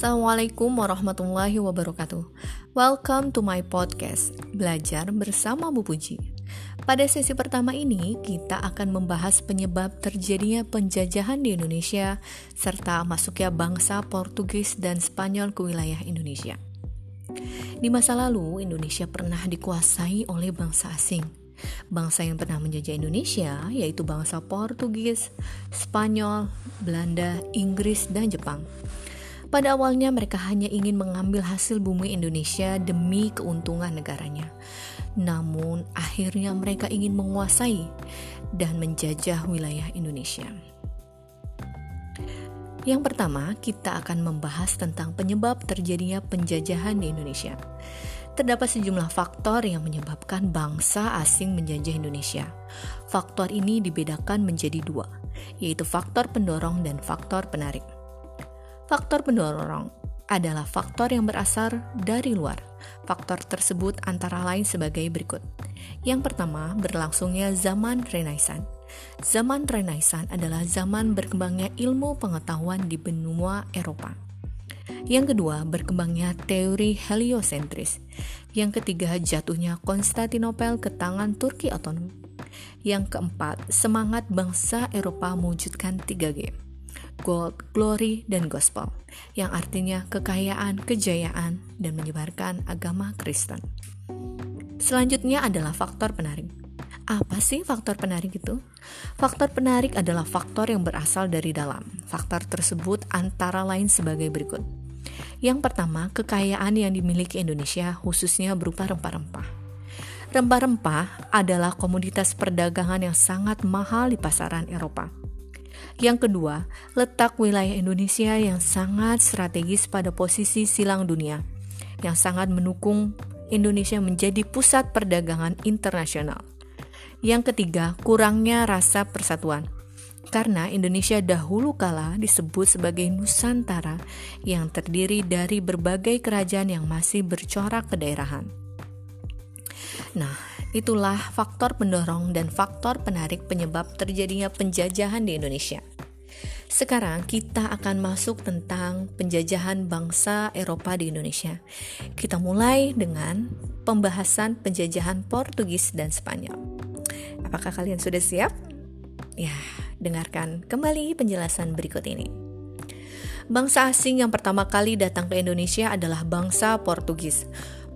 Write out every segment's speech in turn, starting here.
Assalamualaikum warahmatullahi wabarakatuh. Welcome to my podcast, Belajar bersama Bu Puji. Pada sesi pertama ini, kita akan membahas penyebab terjadinya penjajahan di Indonesia serta masuknya bangsa Portugis dan Spanyol ke wilayah Indonesia. Di masa lalu, Indonesia pernah dikuasai oleh bangsa asing. Bangsa yang pernah menjajah Indonesia yaitu bangsa Portugis, Spanyol, Belanda, Inggris, dan Jepang. Pada awalnya mereka hanya ingin mengambil hasil bumi Indonesia demi keuntungan negaranya. Namun akhirnya mereka ingin menguasai dan menjajah wilayah Indonesia. Yang pertama, kita akan membahas tentang penyebab terjadinya penjajahan di Indonesia. Terdapat sejumlah faktor yang menyebabkan bangsa asing menjajah Indonesia. Faktor ini dibedakan menjadi dua, yaitu faktor pendorong dan faktor penarik. Faktor pendorong adalah faktor yang berasal dari luar. Faktor tersebut antara lain sebagai berikut. Yang pertama, berlangsungnya zaman Renaissance. Zaman Renaissance adalah zaman berkembangnya ilmu pengetahuan di benua Eropa. Yang kedua, berkembangnya teori heliosentris. Yang ketiga, jatuhnya Konstantinopel ke tangan Turki otonom. Yang keempat, semangat bangsa Eropa mewujudkan 3G gold, glory, dan gospel, yang artinya kekayaan, kejayaan, dan menyebarkan agama Kristen. Selanjutnya adalah faktor penarik. Apa sih faktor penarik itu? Faktor penarik adalah faktor yang berasal dari dalam. Faktor tersebut antara lain sebagai berikut. Yang pertama, kekayaan yang dimiliki Indonesia khususnya berupa rempah-rempah. Rempah-rempah adalah komoditas perdagangan yang sangat mahal di pasaran Eropa. Yang kedua, letak wilayah Indonesia yang sangat strategis pada posisi silang dunia, yang sangat mendukung Indonesia menjadi pusat perdagangan internasional. Yang ketiga, kurangnya rasa persatuan. Karena Indonesia dahulu kala disebut sebagai Nusantara yang terdiri dari berbagai kerajaan yang masih bercorak kedaerahan. Nah, itulah faktor pendorong dan faktor penarik penyebab terjadinya penjajahan di Indonesia. Sekarang kita akan masuk tentang penjajahan bangsa Eropa di Indonesia. Kita mulai dengan pembahasan penjajahan Portugis dan Spanyol. Apakah kalian sudah siap? Ya, dengarkan kembali penjelasan berikut ini. Bangsa asing yang pertama kali datang ke Indonesia adalah bangsa Portugis.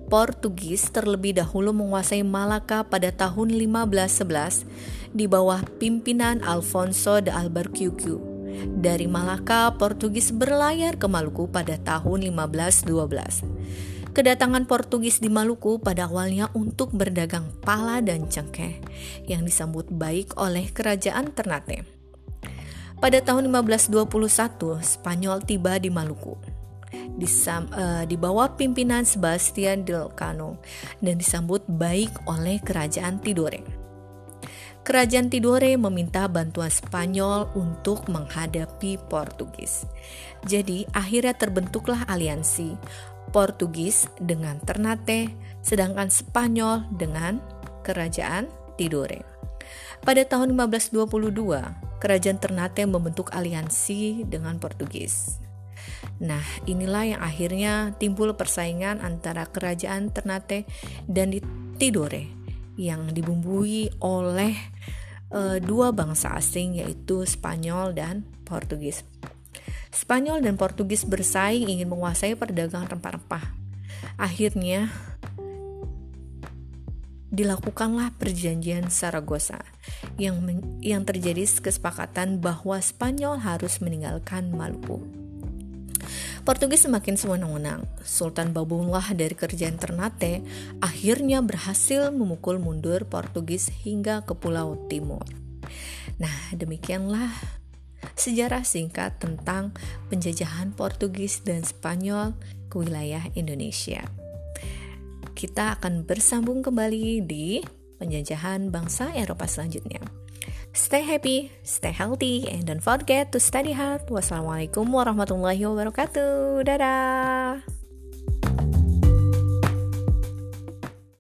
Portugis terlebih dahulu menguasai Malaka pada tahun 1511 di bawah pimpinan Alfonso de Albuquerque dari Malaka, Portugis berlayar ke Maluku pada tahun 1512. Kedatangan Portugis di Maluku pada awalnya untuk berdagang pala dan cengkeh yang disambut baik oleh kerajaan Ternate. Pada tahun 1521, Spanyol tiba di Maluku disam, uh, di bawah pimpinan Sebastian del Cano dan disambut baik oleh kerajaan Tidore. Kerajaan Tidore meminta bantuan Spanyol untuk menghadapi Portugis. Jadi akhirnya terbentuklah aliansi Portugis dengan Ternate, sedangkan Spanyol dengan Kerajaan Tidore. Pada tahun 1522, Kerajaan Ternate membentuk aliansi dengan Portugis. Nah, inilah yang akhirnya timbul persaingan antara Kerajaan Ternate dan Tidore yang dibumbui oleh uh, dua bangsa asing yaitu Spanyol dan Portugis. Spanyol dan Portugis bersaing ingin menguasai perdagangan rempah-rempah. Akhirnya dilakukanlah perjanjian Saragossa yang yang terjadi kesepakatan bahwa Spanyol harus meninggalkan Maluku. Portugis semakin sewenang-wenang. Sultan Babunglah dari kerajaan Ternate akhirnya berhasil memukul mundur Portugis hingga ke Pulau Timur. Nah, demikianlah sejarah singkat tentang penjajahan Portugis dan Spanyol ke wilayah Indonesia. Kita akan bersambung kembali di penjajahan bangsa Eropa selanjutnya. Stay happy, stay healthy, and don't forget to study hard. Wassalamualaikum warahmatullahi wabarakatuh. Dadah.